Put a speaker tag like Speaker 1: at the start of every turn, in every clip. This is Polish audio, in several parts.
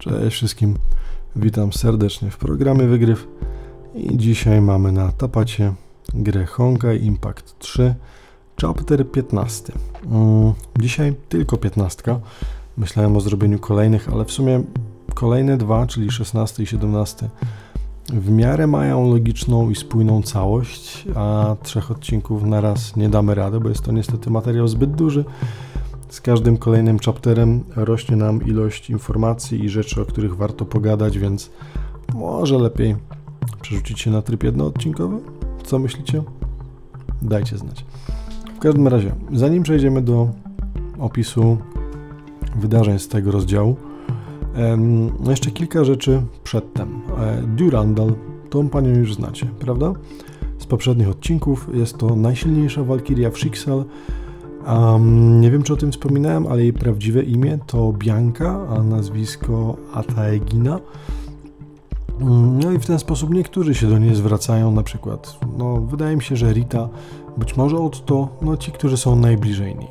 Speaker 1: Cześć wszystkim, witam serdecznie w programie Wygryw i dzisiaj mamy na tapacie grę Honkai Impact 3 Chapter 15. Mm, dzisiaj tylko 15. Myślałem o zrobieniu kolejnych, ale w sumie kolejne dwa, czyli 16 i 17 w miarę mają logiczną i spójną całość, a trzech odcinków na raz nie damy rady, bo jest to niestety materiał zbyt duży. Z każdym kolejnym chapterem rośnie nam ilość informacji i rzeczy, o których warto pogadać, więc może lepiej przerzucić się na tryb jednoodcinkowy? Co myślicie? Dajcie znać. W każdym razie, zanim przejdziemy do opisu wydarzeń z tego rozdziału, no jeszcze kilka rzeczy przedtem. E, Durandal, tą panią już znacie, prawda? Z poprzednich odcinków jest to najsilniejsza walkiria w Schicksal. Um, nie wiem, czy o tym wspominałem, ale jej prawdziwe imię to Bianka, a nazwisko Ataegina. Mm, no i w ten sposób niektórzy się do niej zwracają, na przykład, no wydaje mi się, że Rita, być może Otto, no ci, którzy są najbliżej niej.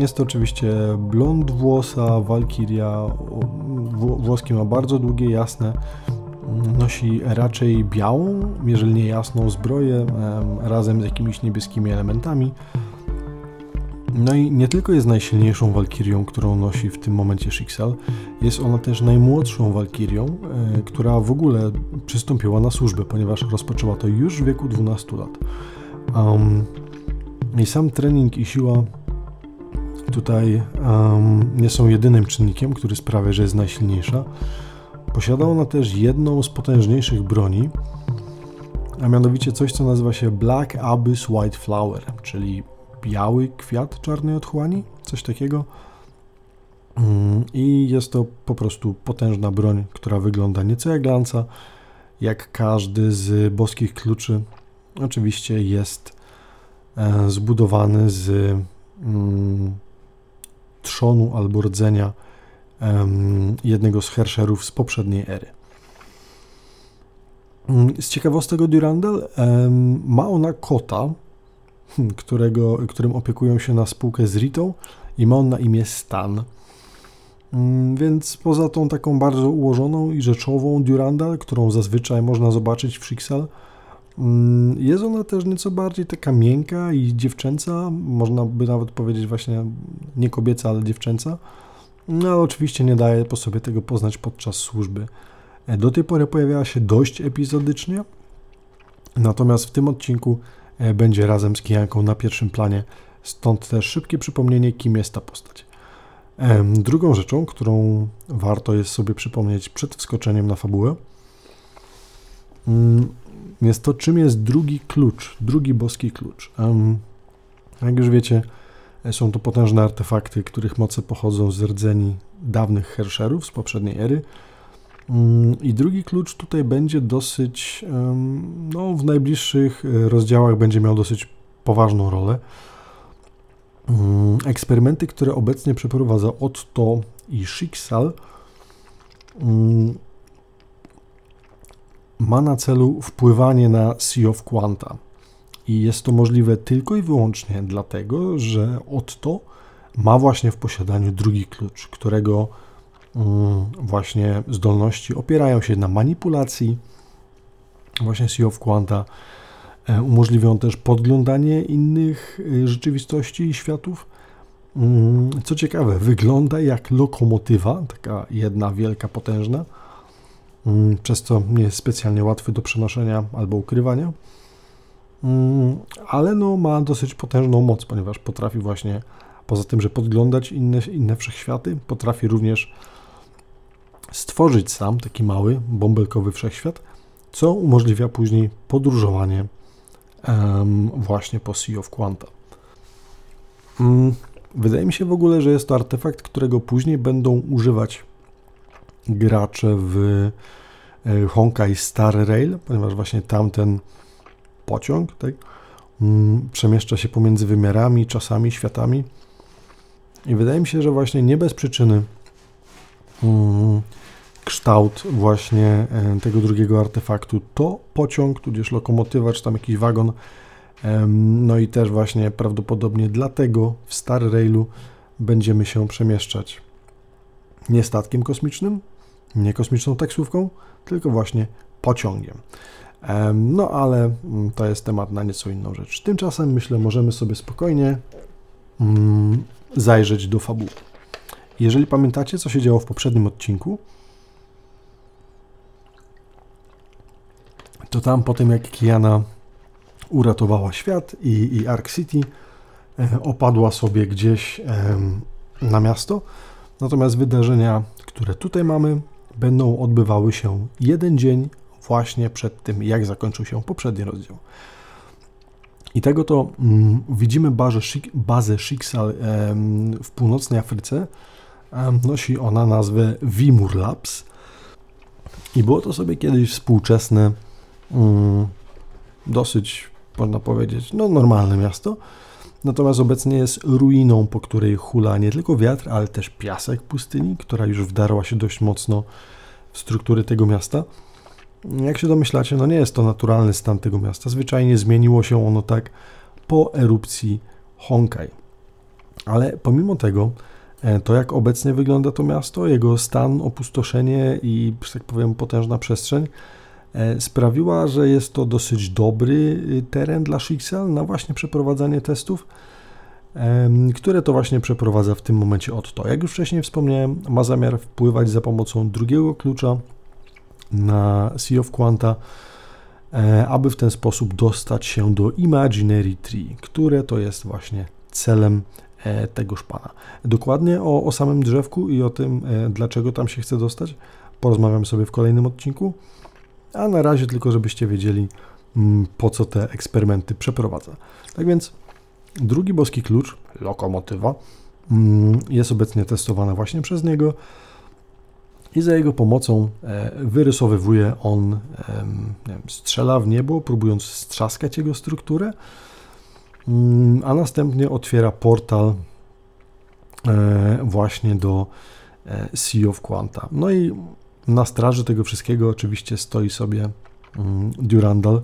Speaker 1: Jest to oczywiście blond włosa, walkiria, włoskie ma bardzo długie, jasne, nosi raczej białą, jeżeli nie jasną zbroję, razem z jakimiś niebieskimi elementami. No i nie tylko jest najsilniejszą walkirią, którą nosi w tym momencie Schicksal, jest ona też najmłodszą walkirią, e, która w ogóle przystąpiła na służbę, ponieważ rozpoczęła to już w wieku 12 lat. Um, I sam trening i siła tutaj um, nie są jedynym czynnikiem, który sprawia, że jest najsilniejsza. Posiada ona też jedną z potężniejszych broni, a mianowicie coś, co nazywa się Black Abyss White Flower, czyli biały kwiat czarnej otchłani, coś takiego. Mm, I jest to po prostu potężna broń, która wygląda nieco jak lanca, jak każdy z boskich kluczy. Oczywiście jest e, zbudowany z mm, trzonu albo rdzenia jednego z herszerów z poprzedniej ery. Mm, z ciekawostek Durandal ma ona kota, którego, którym opiekują się na spółkę z Ritą i ma on na imię Stan. Mm, więc poza tą taką bardzo ułożoną i rzeczową Durandal, którą zazwyczaj można zobaczyć w Schicksal, mm, jest ona też nieco bardziej taka miękka i dziewczęca, można by nawet powiedzieć właśnie nie kobieca, ale dziewczęca. No ale oczywiście nie daje po sobie tego poznać podczas służby. E, do tej pory pojawiała się dość epizodycznie, natomiast w tym odcinku będzie razem z Kijanką na pierwszym planie, stąd też szybkie przypomnienie, kim jest ta postać. Drugą rzeczą, którą warto jest sobie przypomnieć przed wskoczeniem na fabułę, mm, jest to, czym jest drugi klucz, drugi boski klucz. Jak już wiecie, są to potężne artefakty, których moce pochodzą z rdzeni dawnych herszerów z poprzedniej ery. Mm, I drugi klucz tutaj będzie dosyć, no, w najbliższych e, rozdziałach będzie miał dosyć poważną rolę. Mm, eksperymenty, które obecnie przeprowadza Otto i Schicksal, mm, ma na celu wpływanie na Sea of Quanta. I jest to możliwe tylko i wyłącznie dlatego, że Otto ma właśnie w posiadaniu drugi klucz, którego właśnie zdolności opierają się na manipulacji właśnie Sea of Quanta. E, umożliwią też podglądanie innych e, rzeczywistości i światów. Mm, co ciekawe, wygląda jak lokomotywa, taka jedna wielka, potężna, mm, przez co nie jest specjalnie łatwy do przenoszenia albo ukrywania. Mm, ale no, ma dosyć potężną moc, ponieważ potrafi właśnie, poza tym, że podglądać inne, inne wszechświaty, potrafi również stworzyć sam taki mały, bąbelkowy wszechświat, co umożliwia później podróżowanie właśnie po Sea of Quanta. Um, wydaje mi się w ogóle, że jest to artefakt, którego później będą używać gracze w e, Honkai Star Rail, ponieważ właśnie tamten pociąg, tak? Mm, przemieszcza się pomiędzy wymiarami, czasami, światami. I wydaje mi się, że właśnie nie bez przyczyny mm, kształt właśnie e, tego drugiego artefaktu to pociąg, tudzież lokomotywa, czy tam jakiś wagon. No i też właśnie prawdopodobnie dlatego w Star Railu będziemy się przemieszczać nie statkiem kosmicznym, nie kosmiczną taksówką, tylko właśnie pociągiem. No ale mm, to jest temat na nieco inną rzecz. Tymczasem myślę, możemy sobie spokojnie mm, zajrzeć do fabuły. Jeżeli pamiętacie, co się działo w poprzednim odcinku, to tam po tym, jak Kiana uratowała świat i, i Ark City e, opadła sobie gdzieś na miasto, natomiast wydarzenia, które tutaj mamy, będą odbywały się jeden dzień właśnie przed tym, jak zakończył się poprzedni rozdział. I tego to mm, widzimy bazę, bazę Schicksal w północnej Afryce. Nosi ona nazwę Vimur Labs. I było to sobie kiedyś współczesne, mm, dosyć, można powiedzieć, no normalne miasto. Natomiast obecnie jest ruiną, po której hula nie tylko wiatr, ale też piasek pustyni, która już wdarła się dość mocno w struktury tego miasta. Jak się domyślacie, no nie jest to naturalny stan tego miasta. Zwyczajnie zmieniło się ono tak po erupcji Honkai. Ale pomimo tego, to jak obecnie wygląda to miasto, jego stan, opustoszenie i, że tak powiem, potężna przestrzeń e, sprawiła, że jest to dosyć dobry y, teren dla Shixel na właśnie przeprowadzanie testów, które to właśnie przeprowadza w tym momencie Otto. Jak już wcześniej wspomniałem, ma zamiar wpływać za pomocą drugiego klucza na Sea of Quanta, e, aby w ten sposób dostać się do Imaginary Tree, które to jest właśnie celem e, tegoż pana. Dokładnie o, o samym drzewku i o tym, e, dlaczego tam się chce dostać, porozmawiam sobie w kolejnym odcinku. A na razie tylko, żebyście wiedzieli, mm, po co te eksperymenty przeprowadza. Tak więc drugi boski klucz, lokomotywa, mm, jest obecnie testowana właśnie przez niego i za jego pomocą e, wyrysowywuje on, wiem, strzela w niebo, próbując strzaskać jego strukturę, a następnie otwiera portal e, właśnie do e, Sea of Quanta. No i na straży tego wszystkiego oczywiście stoi sobie mm, Durandal,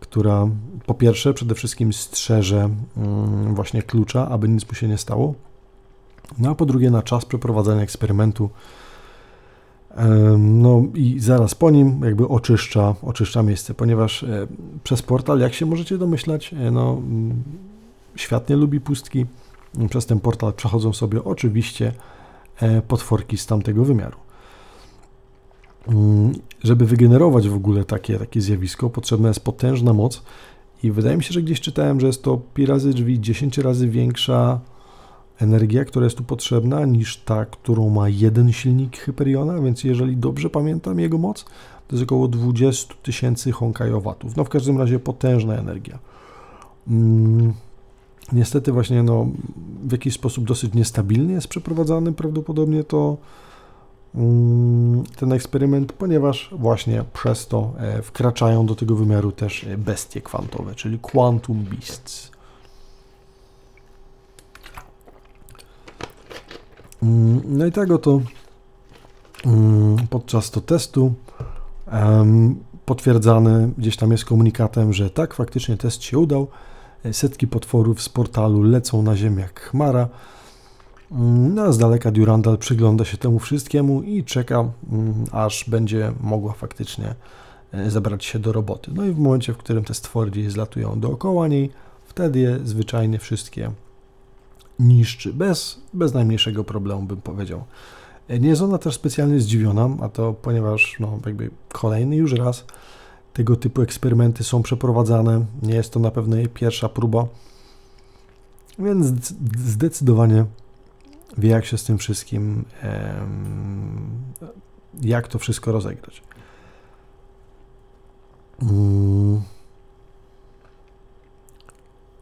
Speaker 1: która po pierwsze przede wszystkim strzeże mm, właśnie klucza, aby nic mu się nie stało, no a po drugie na czas przeprowadzania eksperymentu no i zaraz po nim jakby oczyszcza, oczyszcza miejsce, ponieważ e, przez portal, jak się możecie domyślać, e, no, mm, świat nie lubi pustki. Przez ten portal przechodzą sobie oczywiście e, potworki z tamtego wymiaru. Mm, żeby wygenerować w ogóle takie, takie zjawisko, potrzebna jest potężna moc i wydaje mi się, że gdzieś czytałem, że jest to pi razy drzwi 10 razy większa energia, która jest tu potrzebna, niż ta, którą ma jeden silnik Hyperiona, więc jeżeli dobrze pamiętam jego moc, to jest około 20 tysięcy honkajowatów. No w każdym razie potężna energia. Mm, niestety właśnie no, w jakiś sposób dosyć niestabilnie jest przeprowadzany prawdopodobnie to mm, ten eksperyment, ponieważ właśnie przez to e, wkraczają do tego wymiaru też bestie kwantowe, czyli quantum beasts. No i tego to mm, podczas to testu potwierdzany gdzieś tam jest komunikatem, że tak, faktycznie test się udał. Setki potworów z portalu lecą na ziemię jak chmara. Mm, no, a z daleka Durandal przygląda się temu wszystkiemu i czeka, aż będzie mogła faktycznie e, zabrać się do roboty. No i w momencie, w którym te stwory zlatują dookoła niej, wtedy je zwyczajnie wszystkie niszczy, bez, bez najmniejszego problemu bym powiedział. Nie jest ona też specjalnie zdziwiona, a to ponieważ no, jakby kolejny już raz tego typu eksperymenty są przeprowadzane. Nie jest to na pewno jej pierwsza próba, więc zdecydowanie wie, jak się z tym wszystkim, jak to wszystko rozegrać.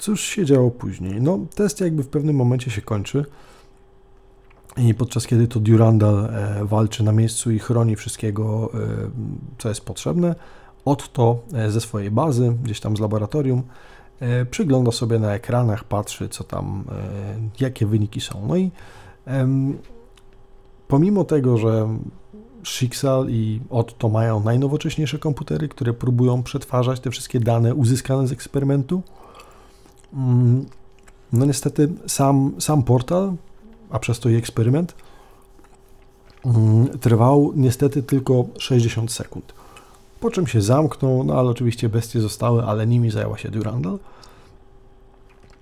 Speaker 1: Cóż się działo później? No, test jakby w pewnym momencie się kończy. I podczas kiedy to Durandal e, walczy na miejscu i chroni wszystkiego, e, co jest potrzebne, Otto e, ze swojej bazy, gdzieś tam z laboratorium, przygląda sobie na ekranach, patrzy, co tam, jakie wyniki są. No i pomimo tego, że Schicksal i Otto mają najnowocześniejsze komputery, które próbują przetwarzać te wszystkie dane uzyskane z eksperymentu, no niestety sam, sam portal, a przez to i eksperyment, mm, trwał niestety tylko 60 sekund. Po czym się zamknął, no ale oczywiście bestie zostały, ale nimi zajęła się Durandal.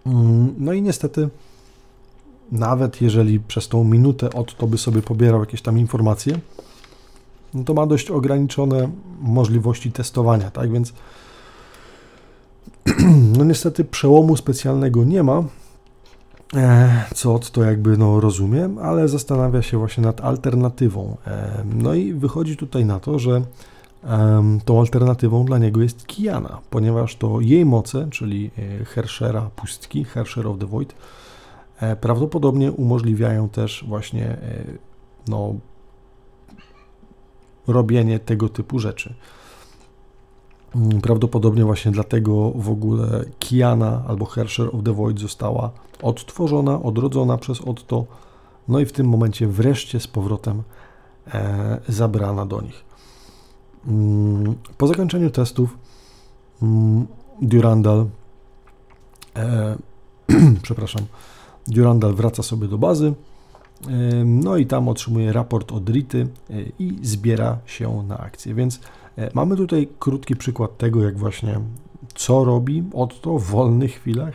Speaker 1: Mm, no i niestety, nawet jeżeli przez tą minutę od to by sobie pobierał jakieś tam informacje, no to ma dość ograniczone możliwości testowania, tak więc no niestety przełomu specjalnego nie ma, e, co to jakby no rozumiem, ale zastanawia się właśnie nad alternatywą. E, no i wychodzi tutaj na to, że tą alternatywą dla niego jest Kiana, ponieważ to jej moce, czyli e, Herschera pustki, Herscher of the Void, prawdopodobnie umożliwiają też właśnie no, robienie tego typu rzeczy. Mm, prawdopodobnie właśnie dlatego w ogóle Kiana albo Herscher of the Void została odtworzona, odrodzona przez Otto, no i w tym momencie wreszcie z powrotem e, zabrana do nich. Mm, po zakończeniu testów mm, Durandal e, przepraszam, Durandal wraca sobie do bazy, e, no i tam otrzymuje raport od Rity e, i zbiera się na akcję, więc mamy tutaj krótki przykład tego, jak właśnie co robi Otto w wolnych chwilach,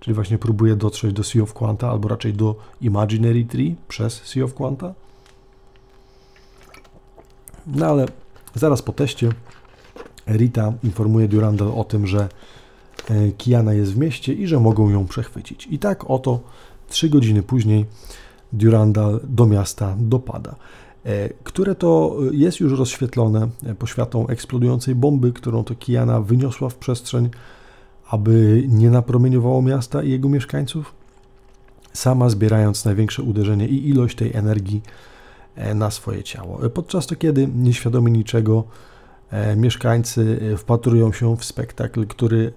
Speaker 1: czyli właśnie próbuje dotrzeć do Sea of Quanta, albo raczej do Imaginary Tree przez Sea of Quanta. No ale zaraz po teście Rita informuje Durandal o tym, że e, Kiana jest w mieście i że mogą ją przechwycić. I tak oto trzy godziny później Durandal do miasta dopada. E, które to jest już rozświetlone e, poświatą eksplodującej bomby, którą to Kiana wyniosła w przestrzeń, aby nie napromieniowało miasta i jego mieszkańców, sama zbierając największe uderzenie i ilość tej energii e, na swoje ciało. Podczas to, kiedy nieświadomi niczego, mieszkańcy wpatrują się w spektakl, który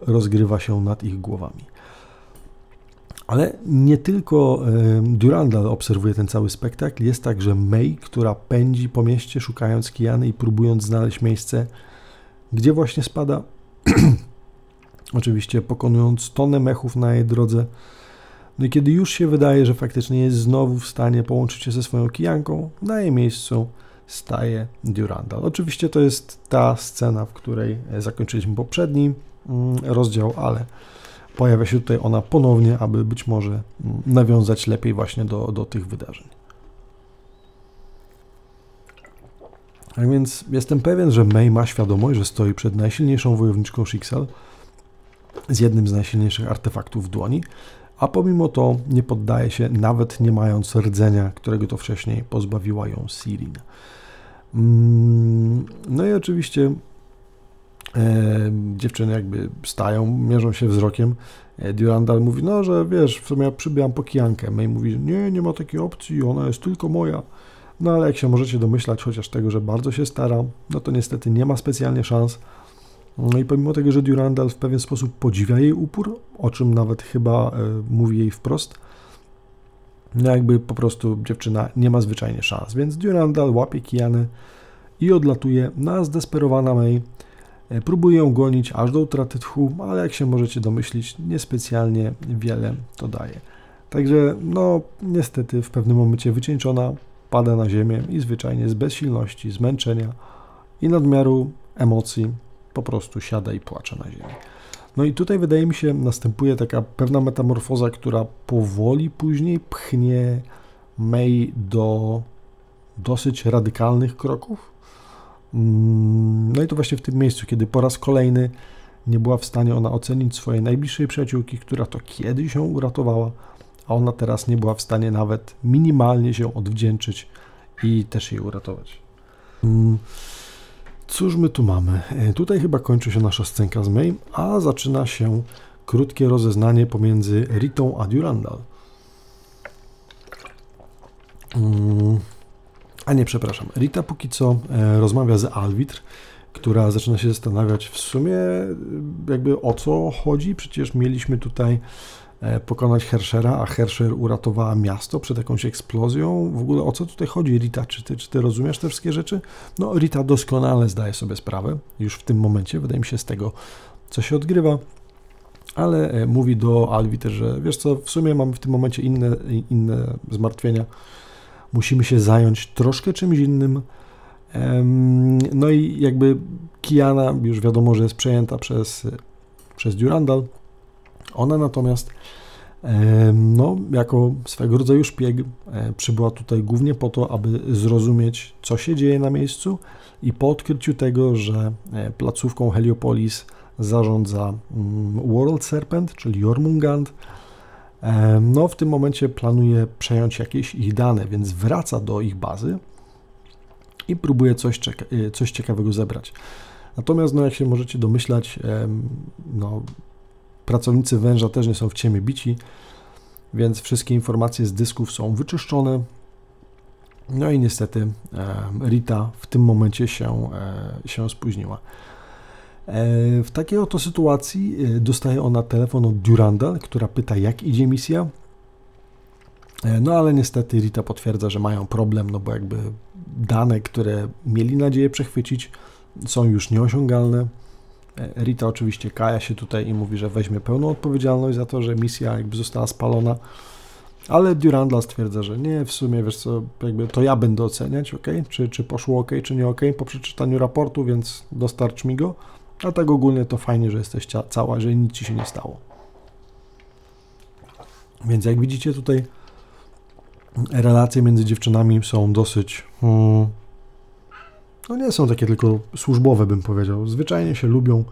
Speaker 1: rozgrywa się nad ich głowami. Ale nie tylko Durandal obserwuje ten cały spektakl, jest także May, która pędzi po mieście szukając Kiany i próbując znaleźć miejsce, gdzie właśnie spada. Oczywiście pokonując tonę mechów na jej drodze. No i kiedy już się wydaje, że faktycznie jest znowu w stanie połączyć się ze swoją kijanką, na jej miejscu staje Durandal. Oczywiście to jest ta scena, w której zakończyliśmy poprzedni mm, rozdział, ale pojawia się tutaj ona ponownie, aby być może mm, nawiązać lepiej właśnie do, do tych wydarzeń. A więc jestem pewien, że May ma świadomość, że stoi przed najsilniejszą wojowniczką Schicksal z jednym z najsilniejszych artefaktów w dłoni, a pomimo to nie poddaje się, nawet nie mając rdzenia, którego to wcześniej pozbawiła ją Sirin. Mm, no i oczywiście dziewczyny jakby stają, mierzą się wzrokiem. E, Durandal mówi, no, że wiesz, w sumie ja przybyłam po kijankę. May mówi, nie, nie ma takiej opcji, ona jest tylko moja. No ale jak się możecie domyślać, chociaż tego, że bardzo się staram, no to niestety nie ma specjalnie szans. No i pomimo tego, że Durandal w pewien sposób podziwia jej upór, o czym nawet chyba e, mówi jej wprost, no jakby po prostu dziewczyna nie ma zwyczajnie szans. Więc Durandal łapie Kijanę i odlatuje na zdesperowana May, E, próbuje ją gonić aż do utraty tchu, ale jak się możecie domyślić, niespecjalnie wiele to daje. Także, no, niestety w pewnym momencie wycieńczona pada na ziemię i zwyczajnie z bezsilności, zmęczenia i nadmiaru emocji po prostu siada i płacze na ziemi. No i tutaj wydaje mi się następuje taka pewna metamorfoza, która powoli później pchnie May do dosyć radykalnych kroków, no i to właśnie w tym miejscu, kiedy po raz kolejny nie była w stanie ona ocenić swojej najbliższej przyjaciółki, która to kiedyś ją uratowała, a ona teraz nie była w stanie nawet minimalnie się odwdzięczyć i też jej uratować. Mm, cóż my tu mamy? E, tutaj chyba kończy się nasza scenka z May, a zaczyna się krótkie rozeznanie pomiędzy Ritą a Durandal. A nie, przepraszam. Rita póki co e, rozmawia z Alwitr, która zaczyna się zastanawiać w sumie jakby o co chodzi. Przecież mieliśmy tutaj e, pokonać Herschera, a Herscher uratowała miasto przed jakąś eksplozją. W ogóle o co tutaj chodzi, Rita? Czy ty, czy ty rozumiesz te wszystkie rzeczy? No, Rita doskonale zdaje sobie sprawę już w tym momencie, wydaje mi się, z tego, co się odgrywa. Ale e, mówi do Alwitr, że wiesz co, w sumie mamy w tym momencie inne, inne zmartwienia musimy się zająć troszkę czymś innym. No i jakby Kiana już wiadomo, że jest przejęta przez, przez Durandal. Ona natomiast no, jako swego rodzaju szpieg e, przybyła tutaj głównie po to, aby zrozumieć, co się dzieje na miejscu i po odkryciu tego, że e, placówką Heliopolis zarządza mm, World Serpent, czyli Jormungand, no w tym momencie planuje przejąć jakieś ich dane, więc wraca do ich bazy i próbuje coś, e, coś ciekawego zebrać. Natomiast, no, jak się możecie domyślać, no, pracownicy węża też nie są w ciemię bici, więc wszystkie informacje z dysków są wyczyszczone. No i niestety Rita w tym momencie się, e, się spóźniła. E, w takiej oto sytuacji e, dostaje ona telefon od Durandal, która pyta, jak idzie misja. No ale niestety Rita potwierdza, że mają problem, no bo jakby dane, które mieli nadzieję przechwycić, są już nieosiągalne. Rita oczywiście kaja się tutaj i mówi, że weźmie pełną odpowiedzialność za to, że misja jakby została spalona, ale Durandal stwierdza, że nie, w sumie wiesz co, jakby to ja będę oceniać, ok, czy, czy poszło ok, czy nie ok, po przeczytaniu raportu, więc dostarcz mi go, a tak ogólnie to fajnie, że jesteś cała, że nic ci się nie stało. Więc jak widzicie tutaj relacje między dziewczynami są dosyć hmm, no nie są takie tylko służbowe, bym powiedział. Zwyczajnie się lubią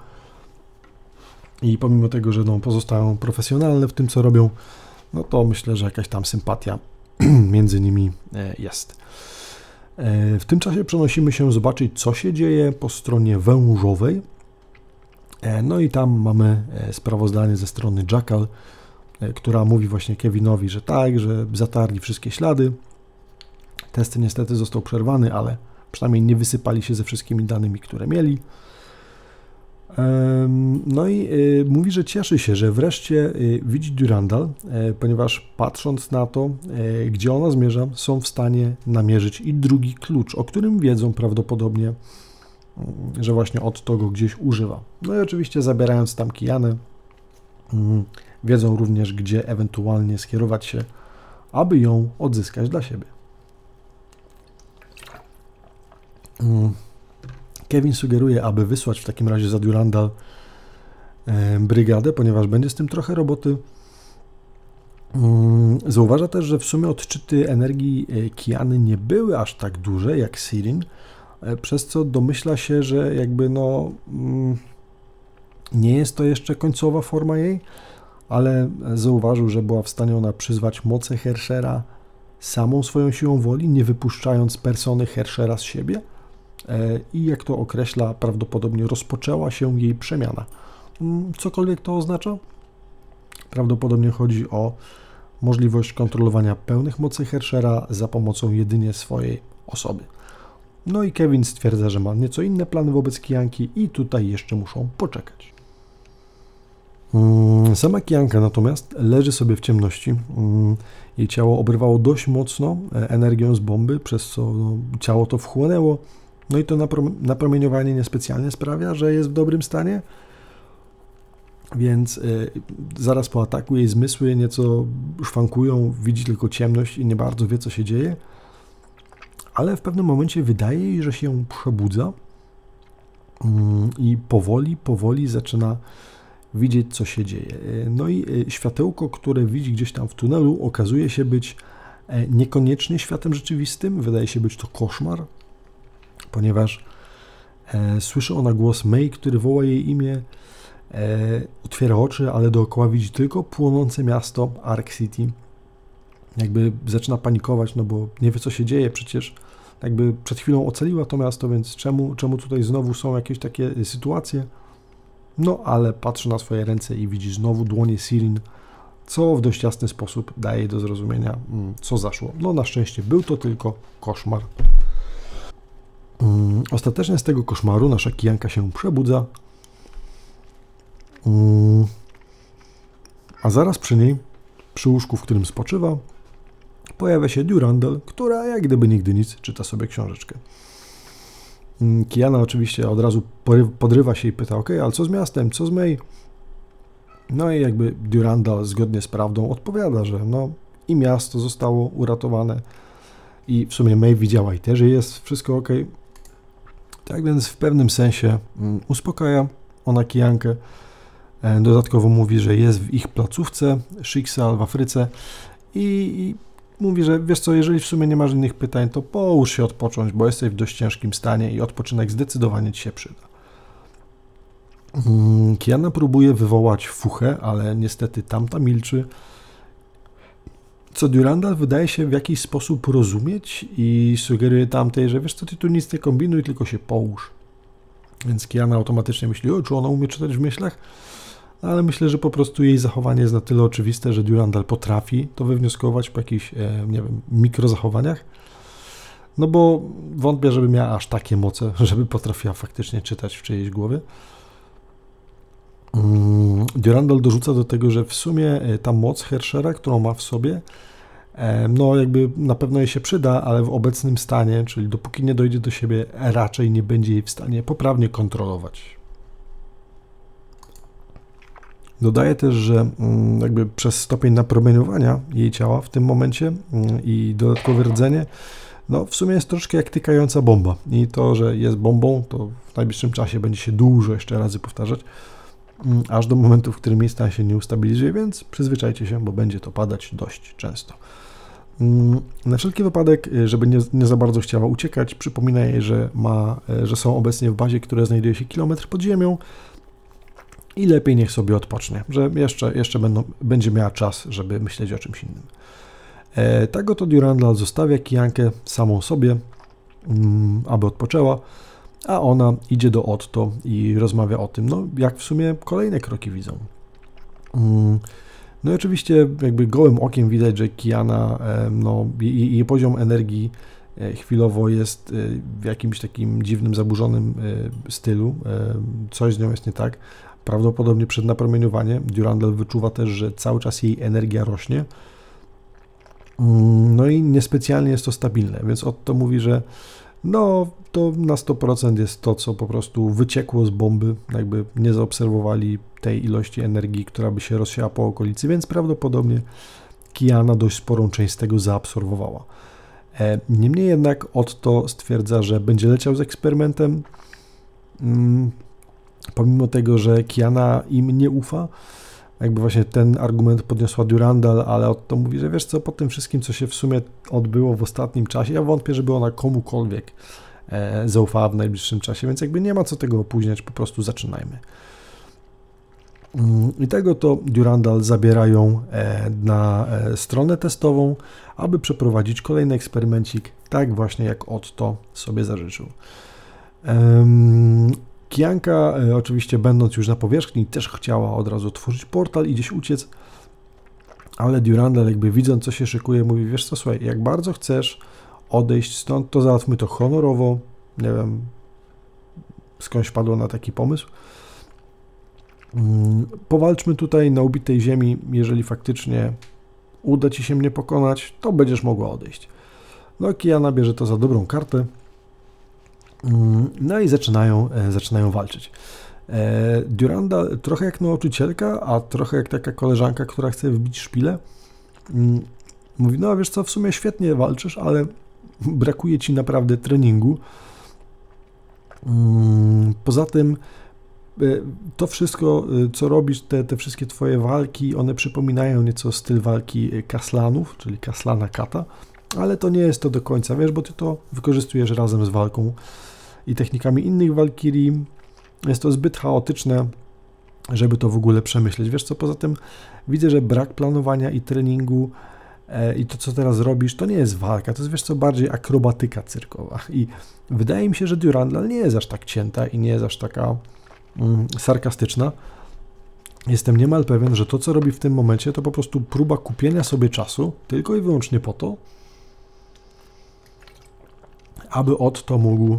Speaker 1: i pomimo tego, że no, pozostają profesjonalne w tym, co robią, no to myślę, że jakaś tam sympatia między nimi e, jest. E, w tym czasie przenosimy się zobaczyć, co się dzieje po stronie wężowej. E, no i tam mamy sprawozdanie ze strony Jackal, która mówi właśnie Kevinowi, że tak, że zatarli wszystkie ślady. Testy niestety został przerwany, ale przynajmniej nie wysypali się ze wszystkimi danymi, które mieli. No i mówi, że cieszy się, że wreszcie widzi Durandal, e, ponieważ patrząc na to, e, gdzie ona zmierza, są w stanie namierzyć i drugi klucz, o którym wiedzą prawdopodobnie, że właśnie od tego gdzieś używa. No i oczywiście zabierając tam Kijanę, mm, wiedzą również, gdzie ewentualnie skierować się, aby ją odzyskać dla siebie. Mm. Kevin sugeruje, aby wysłać w takim razie za Durandal e, brygadę, ponieważ będzie z tym trochę roboty. Mm, zauważa też, że w sumie odczyty energii e, Kiany nie były aż tak duże jak Sirin, przez co domyśla się, że jakby no mm, nie jest to jeszcze końcowa forma jej, ale zauważył, że była w stanie ona przyzwać moce Herschera samą swoją siłą woli, nie wypuszczając persony Herschera z siebie – E, i jak to określa, prawdopodobnie rozpoczęła się jej przemiana. Mm, cokolwiek to oznacza? Prawdopodobnie chodzi o możliwość kontrolowania pełnych mocy Herschera za pomocą jedynie swojej osoby. No i Kevin stwierdza, że ma nieco inne plany wobec Kijanki i tutaj jeszcze muszą poczekać. Mm, sama Kijanka natomiast leży sobie w ciemności. Mm, jej ciało obrywało dość mocno e, energią z bomby, przez co no, ciało to wchłonęło no i to napromieniowanie niespecjalnie sprawia, że jest w dobrym stanie, więc y, zaraz po ataku jej zmysły nieco szwankują, widzi tylko ciemność i nie bardzo wie, co się dzieje, ale w pewnym momencie wydaje jej, że się przebudza mm, i powoli, powoli zaczyna widzieć, co się dzieje. No i y, światełko, które widzi gdzieś tam w tunelu, okazuje się być e, niekoniecznie światem rzeczywistym, wydaje się być to koszmar, ponieważ e, słyszy ona głos May, który woła jej imię, e, otwiera oczy, ale dookoła widzi tylko płonące miasto Ark City. Jakby zaczyna panikować, no bo nie wie co się dzieje, przecież jakby przed chwilą ocaliła to miasto, więc czemu, czemu tutaj znowu są jakieś takie sytuacje? No ale patrzy na swoje ręce i widzi znowu dłonie Sirin, co w dość jasny sposób daje do zrozumienia, mm, co zaszło. No na szczęście był to tylko koszmar. Mm, ostatecznie z tego koszmaru nasza kijanka się przebudza, mm, a zaraz przy niej, przy łóżku, w którym spoczywa, pojawia się Durandal, która jak gdyby nigdy nic czyta sobie książeczkę. Mm, Kiana oczywiście od razu podrywa się i pyta, ok, ale co z miastem, co z May? No i jakby Durandal zgodnie z prawdą odpowiada, że no i miasto zostało uratowane, i w sumie May widziała i też jest wszystko ok. Tak więc w pewnym sensie mm, uspokaja ona Kijankę. E, dodatkowo mówi, że jest w ich placówce Schicksal w Afryce i mówi, że wiesz co, jeżeli w sumie nie masz innych pytań, to połóż się odpocząć, bo jesteś w dość ciężkim stanie i odpoczynek zdecydowanie ci się przyda. Mm, Kiana próbuje wywołać fuchę, ale niestety tamta milczy. Co Durandal wydaje się w jakiś sposób rozumieć i sugeruje tamtej, że wiesz co, ty tu nic nie kombinuj, tylko się połóż. Więc Kiana automatycznie myśli, o, czy ona umie czytać w myślach? No, ale myślę, że po prostu jej zachowanie jest na tyle oczywiste, że Durandal potrafi to wywnioskować po jakichś, e, nie wiem, mikrozachowaniach. No bo wątpię, żeby miała aż takie moce, żeby potrafiła faktycznie czytać w czyjejś głowie. Mm, Durandal dorzuca do tego, że w sumie e, ta moc Herschera, którą ma w sobie, e, no jakby na pewno jej się przyda, ale w obecnym stanie, czyli dopóki nie dojdzie do siebie, raczej nie będzie jej w stanie poprawnie kontrolować. Dodaje też, że mm, jakby przez stopień napromieniowania jej ciała w tym momencie mm, i dodatkowe rdzenie, no w sumie jest troszkę jak tykająca bomba. I to, że jest bombą, to w najbliższym czasie będzie się dużo jeszcze razy powtarzać, mm, aż do momentu, w którym jej stan się nie ustabilizuje, więc przyzwyczajcie się, bo będzie to padać dość często. Na wszelki wypadek, y, żeby nie, nie, za bardzo chciała uciekać, przypomina jej, że, ma, y, że są obecnie w bazie, która znajduje się kilometr pod ziemią, i lepiej niech sobie odpocznie, że jeszcze, jeszcze będą, będzie miała czas, żeby myśleć o czymś innym. E, tak oto Durandal zostawia Kijankę samą sobie, mm, aby odpoczęła, a ona idzie do Otto i rozmawia o tym, no jak w sumie kolejne kroki widzą. Mm, no i oczywiście jakby gołym okiem widać, że Kiana, e, no jej, jej poziom energii e, chwilowo jest e, w jakimś takim dziwnym, zaburzonym stylu, coś z nią jest nie tak, Prawdopodobnie przed napromieniowaniem Durandal wyczuwa też, że cały czas jej energia rośnie. Mm, no i niespecjalnie jest to stabilne, więc Otto mówi, że no to na 100% jest to, co po prostu wyciekło z bomby, jakby nie zaobserwowali tej ilości energii, która by się rozsiała po okolicy, więc prawdopodobnie Kiana dość sporą część z tego zaabsorbowała. E, niemniej jednak Otto stwierdza, że będzie leciał z eksperymentem. Pomimo tego, że Kiana im nie ufa, jakby właśnie ten argument podniosła Durandal, ale to mówi, że wiesz co, po tym wszystkim, co się w sumie odbyło w ostatnim czasie, ja wątpię, żeby ona komukolwiek e, zaufała w najbliższym czasie, więc jakby nie ma co tego opóźniać, po prostu zaczynajmy. Mm, I tego to Durandal zabierają e, na e, stronę testową, aby przeprowadzić kolejny eksperymencik, tak właśnie jak Otto sobie zażyczył. Kianka, e, oczywiście będąc już na powierzchni, też chciała od razu otworzyć portal i gdzieś uciec, ale Durandal jakby widząc, co się szykuje, mówi, wiesz co, słuchaj, jak bardzo chcesz odejść stąd, to załatwmy to honorowo, nie wiem, skądś padło na taki pomysł. Mm, powalczmy tutaj na ubitej ziemi, jeżeli faktycznie uda Ci się mnie pokonać, to będziesz mogła odejść. No, Kiana bierze to za dobrą kartę, no i zaczynają, e, zaczynają walczyć. E, Duranda trochę jak nauczycielka, a trochę jak taka koleżanka, która chce wbić szpilę. Mm, mówi, no wiesz co, w sumie świetnie walczysz, ale brakuje ci naprawdę treningu. Mm, poza tym e, to wszystko, co robisz, te, te wszystkie twoje walki, one przypominają nieco styl walki Kaslanów, czyli Kaslana Kata, ale to nie jest to do końca, wiesz, bo ty to wykorzystujesz razem z walką i technikami innych Walkirii. Jest to zbyt chaotyczne, żeby to w ogóle przemyśleć. Wiesz co, poza tym widzę, że brak planowania i treningu e, i to, co teraz robisz, to nie jest walka, to jest, wiesz co, bardziej akrobatyka cyrkowa. I wydaje mi się, że Durandal nie jest aż tak cięta i nie jest aż taka mm, sarkastyczna. Jestem niemal pewien, że to, co robi w tym momencie, to po prostu próba kupienia sobie czasu tylko i wyłącznie po to, aby Otto mógł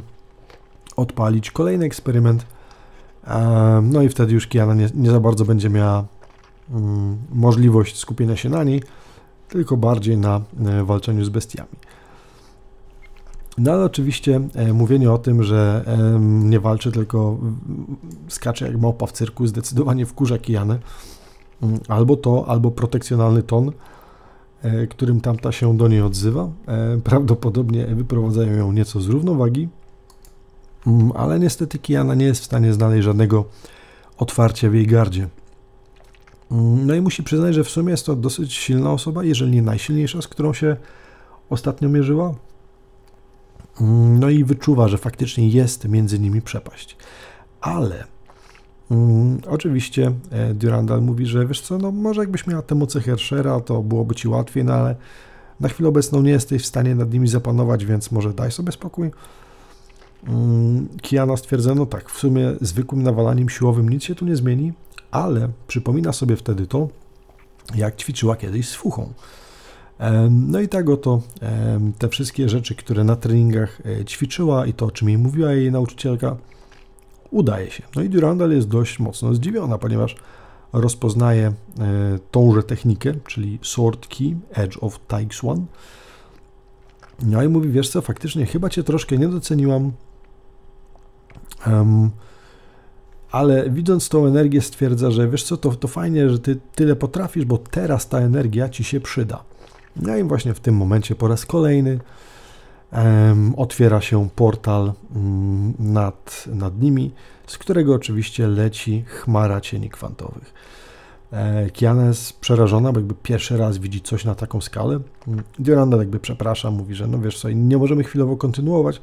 Speaker 1: odpalić kolejny eksperyment. No i wtedy już Kiana nie, nie za bardzo będzie miała mm, możliwość skupienia się na niej, tylko bardziej na e, walczeniu z bestiami. No ale oczywiście e, mówienie o tym, że nie walczy, tylko skacze jak małpa w cyrku, zdecydowanie wkurza Kijanę. Mm, albo to, albo protekcjonalny ton którym tamta się do niej odzywa. Prawdopodobnie wyprowadzają ją nieco z równowagi, ale niestety Kiana nie jest w stanie znaleźć żadnego otwarcia w jej gardzie. Mm, no i musi przyznać, że w sumie jest to dosyć silna osoba, jeżeli nie najsilniejsza, z którą się ostatnio mierzyła. Mm, no i wyczuwa, że faktycznie jest między nimi przepaść. Ale mm, oczywiście e, Durandal mówi, że wiesz co, no może jakbyś miała tę mocy Herschera, to byłoby ci łatwiej, no ale na chwilę obecną nie jesteś w stanie nad nimi zapanować, więc może daj sobie spokój. Kiana stwierdza, no tak, w sumie zwykłym nawalaniem siłowym nic się tu nie zmieni, ale przypomina sobie wtedy to, jak ćwiczyła kiedyś z fuchą. No i tak oto te wszystkie rzeczy, które na treningach e, ćwiczyła i to, o czym jej mówiła jej nauczycielka, udaje się. No i Durandal jest dość mocno zdziwiona, ponieważ rozpoznaje e, tąże technikę, czyli Sword Key, Edge of One. No i mówi, wiesz co, faktycznie chyba cię troszkę nie doceniłam, um, ale widząc tą energię stwierdza, że wiesz co, to, to fajnie, że ty tyle potrafisz, bo teraz ta energia ci się przyda. No i właśnie w tym momencie po raz kolejny um, otwiera się portal um, nad, nad nimi, z którego oczywiście leci chmara cieni kwantowych. E, Kiana jest przerażona, bo jakby pierwszy raz widzi coś na taką skalę. Mm, Duranda jakby przeprasza, mówi, że no wiesz co, nie możemy chwilowo kontynuować.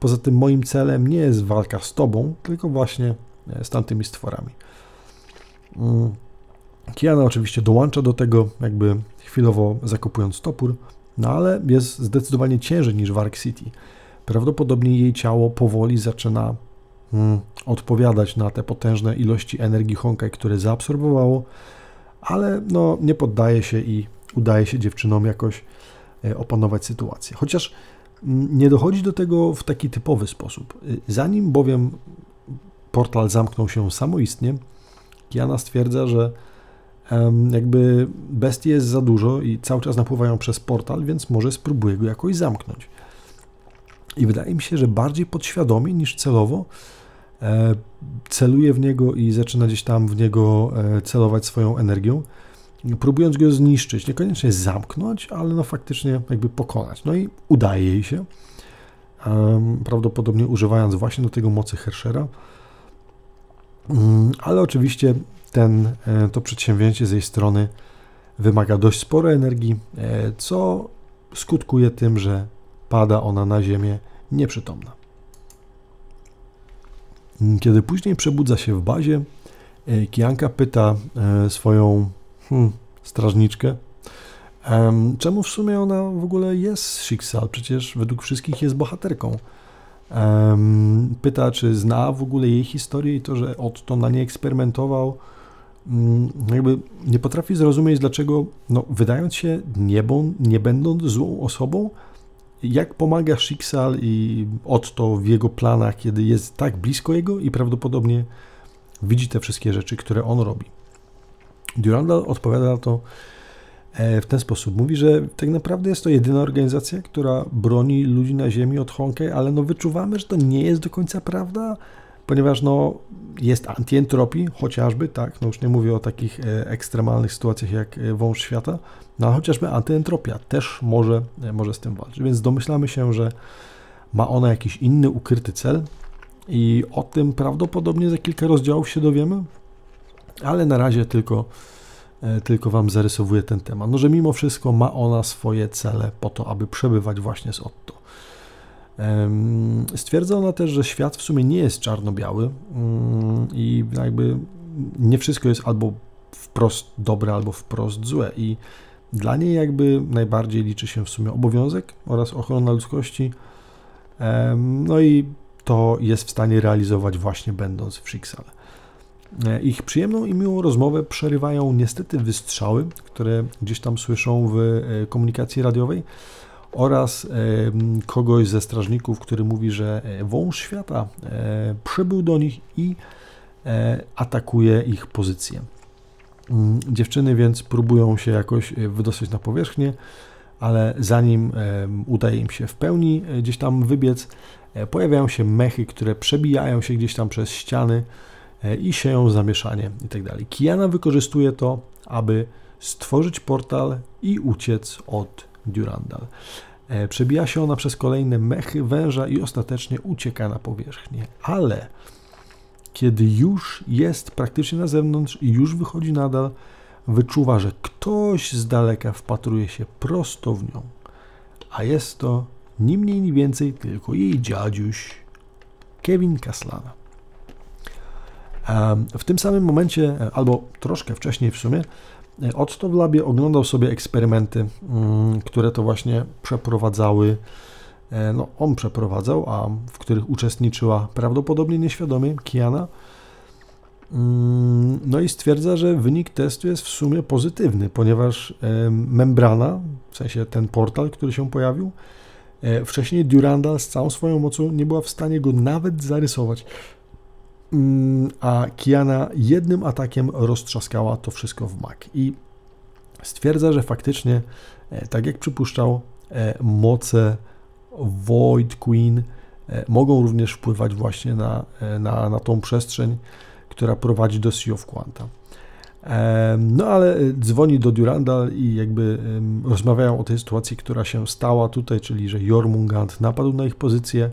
Speaker 1: Poza tym moim celem nie jest walka z tobą, tylko właśnie e, z tamtymi stworami. Mm. Kiana oczywiście dołącza do tego, jakby chwilowo zakopując topór, no ale jest zdecydowanie ciężej niż w Ark City. Prawdopodobnie jej ciało powoli zaczyna hmm, odpowiadać na te potężne ilości energii Honkai, które zaabsorbowało, ale no, nie poddaje się i udaje się dziewczynom jakoś e, opanować sytuację. Chociaż mm, nie dochodzi do tego w taki typowy sposób. E, zanim bowiem portal zamknął się samoistnie, Kiana stwierdza, że jakby bestii jest za dużo i cały czas napływają przez portal, więc może spróbuję go jakoś zamknąć. I wydaje mi się, że bardziej podświadomie niż celowo e, celuje w niego i zaczyna gdzieś tam w niego e, celować swoją energią, próbując go zniszczyć, niekoniecznie zamknąć, ale no faktycznie jakby pokonać. No i udaje jej się, prawdopodobnie używając właśnie do tego mocy Herschera, mm, ale oczywiście ten, e, to przedsięwzięcie z jej strony wymaga dość sporo energii, e, co skutkuje tym, że pada ona na ziemię nieprzytomna. Kiedy później przebudza się w bazie, e, Kianka pyta swoją hmm, strażniczkę, czemu w sumie ona w ogóle jest Shiksal? Przecież według wszystkich jest bohaterką. Pyta, czy zna w ogóle jej historię i to, że Otto na nie eksperymentował, Mm, jakby nie potrafi zrozumieć, dlaczego, no, wydając się niebą, nie będąc złą osobą, jak pomaga Schicksal i Otto w jego planach, kiedy jest tak blisko jego i prawdopodobnie widzi te wszystkie rzeczy, które on robi. Durandal odpowiada na to e, w ten sposób. Mówi, że tak naprawdę jest to jedyna organizacja, która broni ludzi na ziemi od Honkai, ale no wyczuwamy, że to nie jest do końca prawda, ponieważ no, jest antyentropii chociażby, tak, no już nie mówię o takich e, ekstremalnych sytuacjach jak e, wąż świata, no ale chociażby antyentropia też może, może z tym walczyć, więc domyślamy się, że ma ona jakiś inny ukryty cel i o tym prawdopodobnie za kilka rozdziałów się dowiemy, ale na razie tylko, tylko Wam zarysowuję ten temat, no że mimo wszystko ma ona swoje cele po to, aby przebywać właśnie z Otto. Stwierdza ona też, że świat w sumie nie jest czarno-biały mm, i jakby nie wszystko jest albo wprost dobre, albo wprost złe. I dla niej jakby najbardziej liczy się w sumie obowiązek oraz ochrona ludzkości. No i to jest w stanie realizować właśnie będąc w Schicksale. E, ich przyjemną i miłą rozmowę przerywają niestety wystrzały, które gdzieś tam słyszą w e, komunikacji radiowej oraz kogoś ze strażników, który mówi, że e, wąż świata e, przybył do nich i e, atakuje ich pozycję. Mm, dziewczyny więc próbują się jakoś wydostać na powierzchnię, ale zanim udaje im się w pełni gdzieś tam wybiec, pojawiają się mechy, które przebijają się gdzieś tam przez ściany i sieją zamieszanie itd. Tak Kiana wykorzystuje to, aby stworzyć portal i uciec od Durandal. E, przebija się ona przez kolejne mechy węża i ostatecznie ucieka na powierzchnię. Ale kiedy już jest praktycznie na zewnątrz i już wychodzi nadal, wyczuwa, że ktoś z daleka wpatruje się prosto w nią. A jest to ni mniej, ni więcej tylko jej dziadziuś Kevin Kaslana. W tym samym momencie, e, albo troszkę wcześniej w sumie, e, Otto w labie oglądał sobie eksperymenty, mm, które to właśnie przeprowadzały, e, no on przeprowadzał, a w których uczestniczyła prawdopodobnie nieświadomie Kiana. Mm, no i stwierdza, że wynik testu jest w sumie pozytywny, ponieważ membrana, w sensie ten portal, który się pojawił, wcześniej Durandal z całą swoją mocą nie była w stanie go nawet zarysować. Mm, a Kiana jednym atakiem roztrzaskała to wszystko w mak. I stwierdza, że faktycznie, e, tak jak przypuszczał, e, moce Void Queen e, mogą również wpływać właśnie na, na, na tą przestrzeń, która prowadzi do Sea of Quanta. No ale dzwoni do Durandal i jakby rozmawiają o tej sytuacji, która się stała tutaj, czyli że Jormungand napadł na ich pozycję,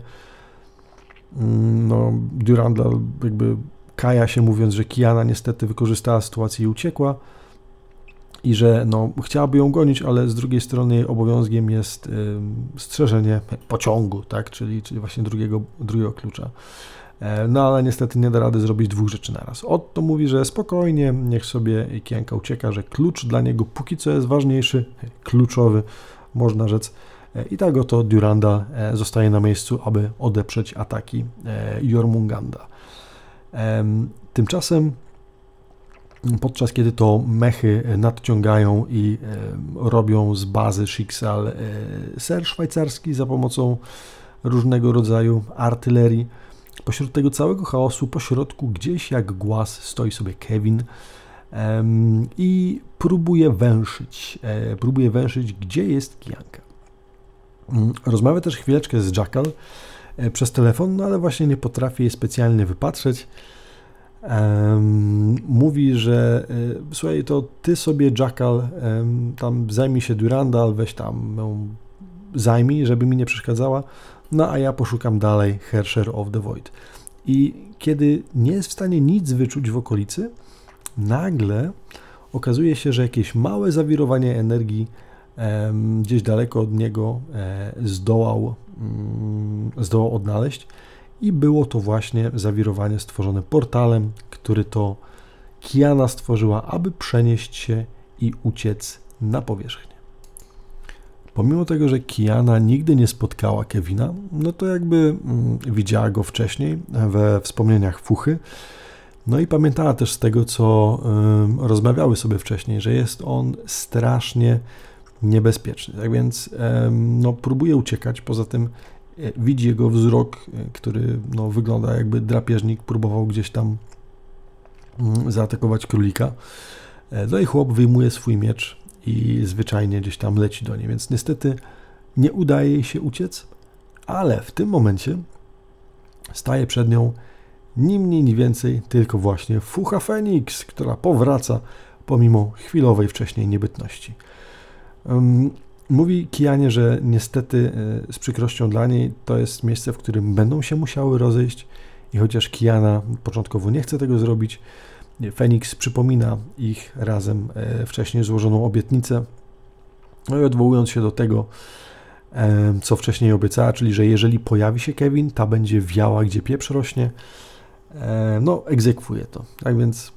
Speaker 1: no, Durandal jakby kaja się mówiąc, że Kiana niestety wykorzystała sytuację i uciekła i że no, chciałaby ją gonić, ale z drugiej strony jej obowiązkiem jest y, strzeżenie pociągu, tak, czyli, czyli właśnie drugiego, drugiego klucza. E, no ale niestety nie da rady zrobić dwóch rzeczy naraz. Otto mówi, że spokojnie, niech sobie Kianka ucieka, że klucz dla niego póki co jest ważniejszy, kluczowy, można rzec, I tak oto Duranda e, zostaje na miejscu, aby odeprzeć ataki e, Jormunganda. Tymczasem podczas kiedy to mechy nadciągają i robią z bazy Schicksal ser szwajcarski za pomocą różnego rodzaju artylerii, pośród tego całego chaosu, pośrodku gdzieś jak głaz stoi sobie Kevin i próbuje węszyć, próbuje węszyć, gdzie jest Kijanka. Mm, rozmawia też chwileczkę z Jackal e, przez telefon, no ale właśnie nie potrafi jej specjalnie wypatrzeć. Um, mówi, że y, słuchaj, to ty sobie Jackal um, tam zajmij się Durandal, weź tam ją zajmij, żeby mi nie przeszkadzała, no a ja poszukam dalej Hersher of the Void. I kiedy nie jest w stanie nic wyczuć w okolicy, nagle okazuje się, że jakieś małe zawirowanie energii gdzieś daleko od niego e, zdołał, mm, zdołał odnaleźć i było to właśnie zawirowanie stworzone portalem, który to Kiana stworzyła, aby przenieść się i uciec na powierzchnię. Pomimo tego, że Kiana nigdy nie spotkała Kevina, no to jakby mm, widziała go wcześniej we wspomnieniach Fuchy. No i pamiętała też z tego, co rozmawiały sobie wcześniej, że jest on strasznie niebezpieczny. Tak więc no, próbuje uciekać. Poza tym e, widzi jego wzrok, e, który no, wygląda jakby drapieżnik próbował gdzieś tam mm, zaatakować królika. E, no i chłop wyjmuje swój miecz i zwyczajnie gdzieś tam leci do niej, więc niestety nie udaje jej się uciec, ale w tym momencie staje przed nią ni mniej, ni więcej, tylko właśnie Fucha Fenix, która powraca pomimo chwilowej wcześniej niebytności. Mówi Kianie, że niestety e, z przykrością dla niej to jest miejsce, w którym będą się musiały rozejść i chociaż Kiana początkowo nie chce tego zrobić, Feniks przypomina ich razem e, wcześniej złożoną obietnicę, no i odwołując się do tego, e, co wcześniej obiecała, czyli że jeżeli pojawi się Kevin, ta będzie wiała, gdzie pieprz rośnie, no egzekwuje to. Tak więc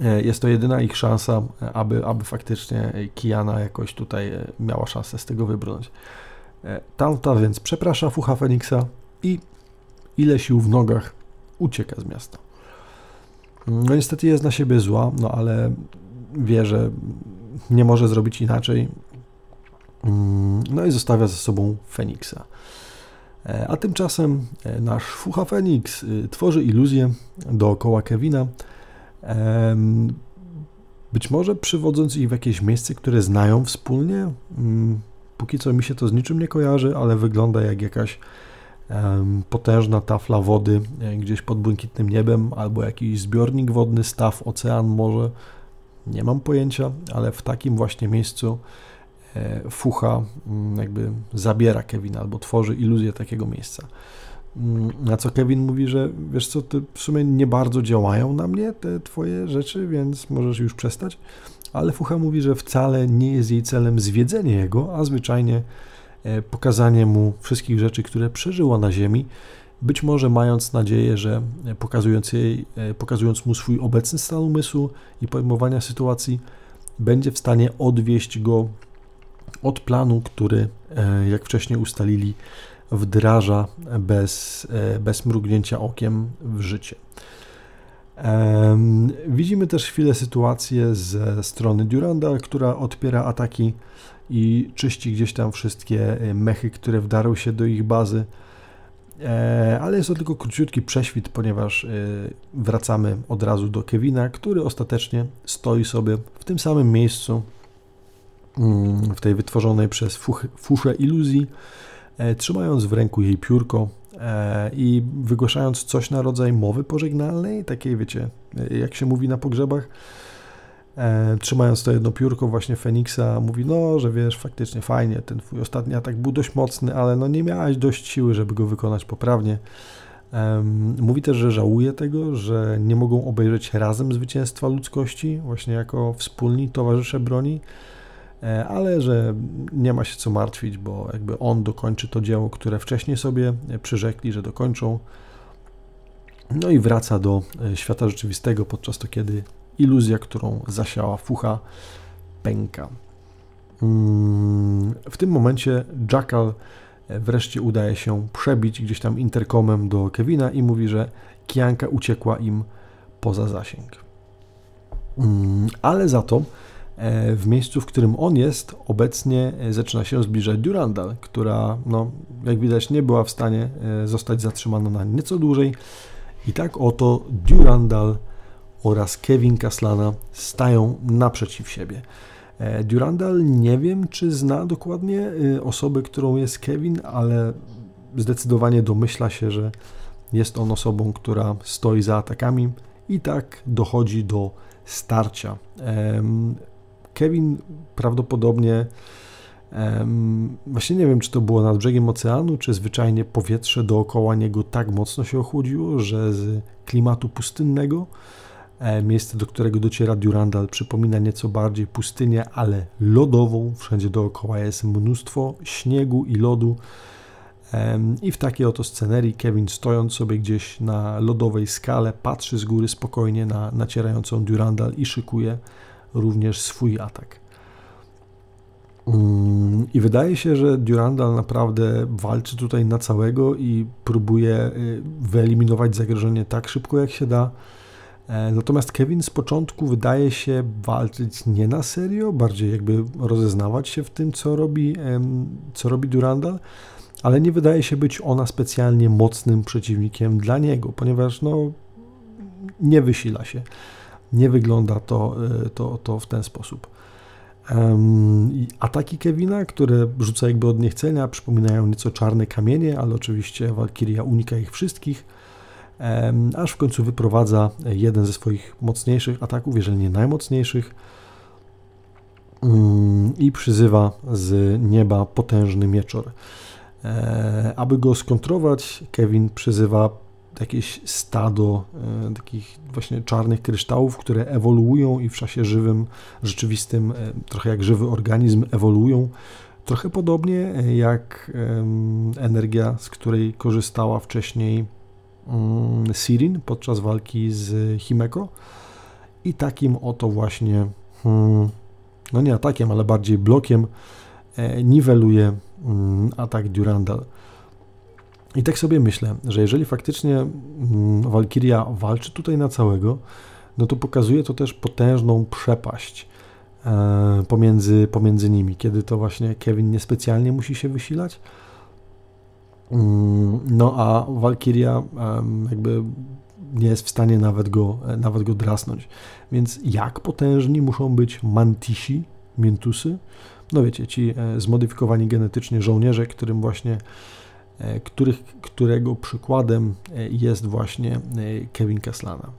Speaker 1: jest to jedyna ich szansa, e, aby, aby faktycznie Kiana jakoś tutaj e, miała szansę z tego wybrnąć. Tamta więc przeprasza Fucha Feniksa i ile sił w nogach ucieka z miasta. No niestety jest na siebie zła, no ale wie, że nie może zrobić inaczej. Mm, no i zostawia ze sobą Feniksa. A tymczasem nasz Fucha Feniks tworzy iluzję dookoła Kevina, być może przywodząc ich w jakieś miejsce, które znają wspólnie. Mm, póki co mi się to z niczym nie kojarzy, ale wygląda jak jakaś potężna tafla wody e, gdzieś pod błękitnym niebem, albo jakiś zbiornik wodny, staw, ocean może. Nie mam pojęcia, ale w takim właśnie miejscu e, Fucha mm, jakby zabiera Kevina albo tworzy iluzję takiego miejsca. Mm, na co Kevin mówi, że wiesz co, ty w sumie nie bardzo działają na mnie te twoje rzeczy, więc możesz już przestać. Ale Fucha mówi, że wcale nie jest jej celem zwiedzenie jego, a zwyczajnie e, pokazanie mu wszystkich rzeczy, które przeżyła na Ziemi, być może mając nadzieję, że pokazując, jej, e, pokazując mu swój obecny stan umysłu i pojmowania sytuacji, będzie w stanie odwieść go od planu, który, e, jak wcześniej ustalili, wdraża bez, e, bez mrugnięcia okiem w życie. Widzimy też chwilę sytuację ze strony Duranda, która odpiera ataki i czyści gdzieś tam wszystkie mechy, które wdarły się do ich bazy. E, ale jest to tylko króciutki prześwit, ponieważ e, wracamy od razu do Kevina, który ostatecznie stoi sobie w tym samym miejscu, mm, w tej wytworzonej przez fuszę iluzji, e, trzymając w ręku jej piórko i wygłaszając coś na rodzaj mowy pożegnalnej, takiej wiecie, jak się mówi na pogrzebach, e, trzymając to jedno piórko właśnie Feniksa, mówi, no, że wiesz, faktycznie fajnie, ten twój ostatni atak był dość mocny, ale no nie miałeś dość siły, żeby go wykonać poprawnie. mówi też, że żałuje tego, że nie mogą obejrzeć razem zwycięstwa ludzkości, właśnie jako wspólni towarzysze broni, e, ale że nie ma się co martwić, bo jakby on dokończy to dzieło, które wcześniej sobie przyrzekli, że dokończą. No i wraca do e, świata rzeczywistego, podczas to kiedy iluzja, którą zasiała fucha, pęka. Mm, w tym momencie Jackal wreszcie udaje się przebić gdzieś tam interkomem do Kevina i mówi, że Kianka uciekła im poza zasięg. Mm, ale za to e, w miejscu, w którym on jest, obecnie zaczyna się zbliżać Durandal, która, no, jak widać, nie była w stanie e, zostać zatrzymana na nieco dłużej. I tak oto Durandal oraz Kevin Kaslana stają naprzeciw siebie. E, Durandal nie wiem, czy zna dokładnie osobę, którą jest Kevin, ale zdecydowanie domyśla się, że jest on osobą, która stoi za atakami i tak dochodzi do starcia. Kevin prawdopodobnie właśnie nie wiem, czy to było nad brzegiem oceanu, czy zwyczajnie powietrze dookoła niego tak mocno się ochłodziło, że z klimatu pustynnego E, miejsce, do którego dociera Durandal, przypomina nieco bardziej pustynię, ale lodową. Wszędzie dookoła jest mnóstwo śniegu i lodu. I w takiej oto scenerii Kevin stojąc sobie gdzieś na lodowej skale, patrzy z góry spokojnie na nacierającą Durandal i szykuje również swój atak. Mm, I wydaje się, że Durandal naprawdę walczy tutaj na całego i próbuje y, wyeliminować zagrożenie tak szybko jak się da. E, natomiast Kevin z początku wydaje się walczyć nie na serio, bardziej jakby rozeznawać się w tym, co robi, co robi Durandal, ale nie wydaje się być ona specjalnie mocnym przeciwnikiem dla niego, ponieważ no, nie wysila się. Nie wygląda to, e, to, to w ten sposób. Ataki Kevina, które rzuca jakby od niechcenia, przypominają nieco czarne kamienie, ale oczywiście Valkyria unika ich wszystkich aż w końcu wyprowadza jeden ze swoich mocniejszych ataków, jeżeli nie najmocniejszych, mm, i przyzywa z nieba potężny mieczor. E, aby go skontrować, Kevin przyzywa jakieś stado e, takich właśnie czarnych kryształów, które ewoluują i w czasie żywym, rzeczywistym, e, trochę jak żywy organizm, ewoluują. Trochę podobnie jak energia, z której korzystała wcześniej Mm, Sirin podczas walki z Himeko i takim oto właśnie, hmm, no nie atakiem, ale bardziej blokiem e, niweluje mm, atak Durandal. I tak sobie myślę, że jeżeli faktycznie mm, Valkyria walczy tutaj na całego, no to pokazuje to też potężną przepaść e, pomiędzy, pomiędzy nimi, kiedy to właśnie Kevin niespecjalnie musi się wysilać, Mm, no a Valkyria jakby nie jest w stanie nawet go, nawet go drasnąć. Więc jak potężni muszą być mantisi, miętusy? No wiecie, ci e, zmodyfikowani genetycznie żołnierze, którym właśnie e, których, którego przykładem e, jest właśnie Kevin Kaslana.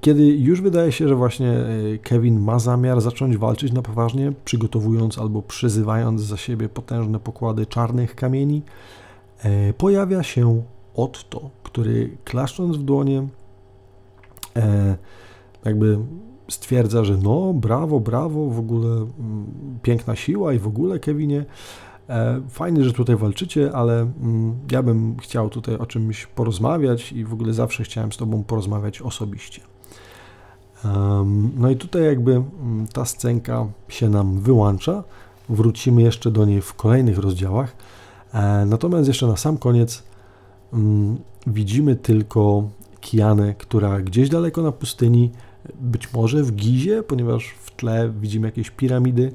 Speaker 1: Kiedy już wydaje się, że właśnie e, Kevin ma zamiar zacząć walczyć na poważnie, przygotowując albo przyzywając za siebie potężne pokłady czarnych kamieni, e, pojawia się Otto, który klaszcząc w dłonie, e, jakby stwierdza, że no, brawo, brawo, w ogóle mm, piękna siła i w ogóle, Kevinie, E, fajnie, że tutaj walczycie, ale mm, ja bym chciał tutaj o czymś porozmawiać i w ogóle zawsze chciałem z Tobą porozmawiać osobiście. No i tutaj jakby mm, ta scenka się nam wyłącza. Wrócimy jeszcze do niej w kolejnych rozdziałach. E, natomiast jeszcze na sam koniec mm, widzimy tylko Kianę, która gdzieś daleko na pustyni, być może w Gizie, ponieważ w tle widzimy jakieś piramidy,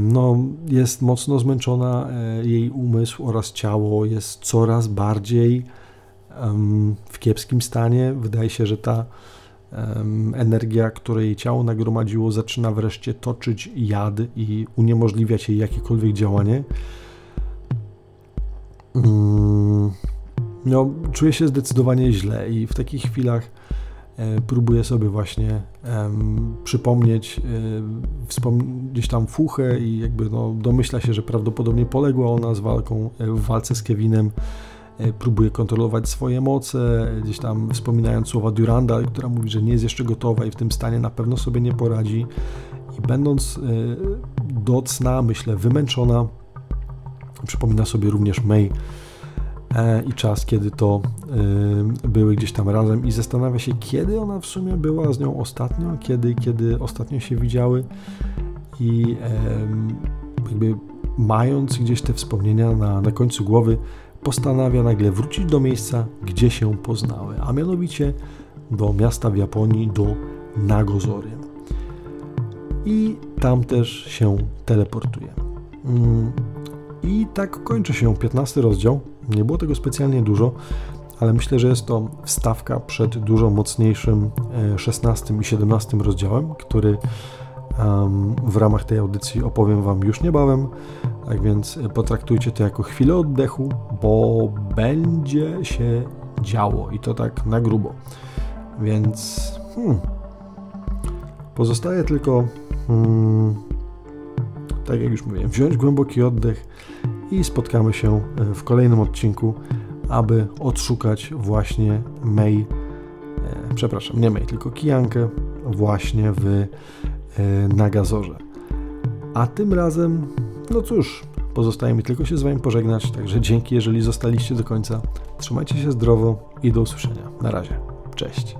Speaker 1: no, jest mocno zmęczona, e, jej umysł oraz ciało jest coraz bardziej w kiepskim stanie. Wydaje się, że ta energia, którą jej ciało nagromadziło, zaczyna wreszcie toczyć jad i uniemożliwiać jej jakiekolwiek działanie. Mm, no, czuję się zdecydowanie źle i w takich chwilach próbuję sobie właśnie um, przypomnieć um, gdzieś tam fuchę i jakby no, domyśla się, że prawdopodobnie poległa ona z walką, e, w walce z Kevinem. Próbuje kontrolować swoje moce, gdzieś tam wspominając słowa Duranda, która mówi, że nie jest jeszcze gotowa i w tym stanie na pewno sobie nie poradzi. I będąc do cna, myślę, wymęczona, przypomina sobie również May, E, i czas, kiedy to były gdzieś tam razem i zastanawia się, kiedy ona w sumie była z nią ostatnio, kiedy, kiedy ostatnio się widziały i jakby mając gdzieś te wspomnienia na, na końcu głowy, postanawia nagle wrócić do miejsca, gdzie się poznały, a mianowicie do miasta w Japonii, do Nagozory. I tam też się teleportuje. I tak kończy się 15 rozdział. Nie było tego specjalnie dużo, ale myślę, że jest to wstawka przed dużo mocniejszym 16 e, i 17 rozdziałem, który w ramach tej audycji opowiem Wam już niebawem. Tak więc potraktujcie to jako chwilę oddechu, bo będzie się działo i to tak na grubo. Więc hmm, pozostaje tylko, hmm, tak jak już mówiłem, wziąć głęboki oddech i spotkamy się e, w kolejnym odcinku, aby odszukać właśnie May, e, przepraszam, nie May, tylko Kijankę właśnie w e, Nagazorze. A tym razem, no cóż, pozostaje mi tylko się z Wami pożegnać, także dzięki, jeżeli zostaliście do końca. Trzymajcie się zdrowo i do usłyszenia. Na razie. Cześć.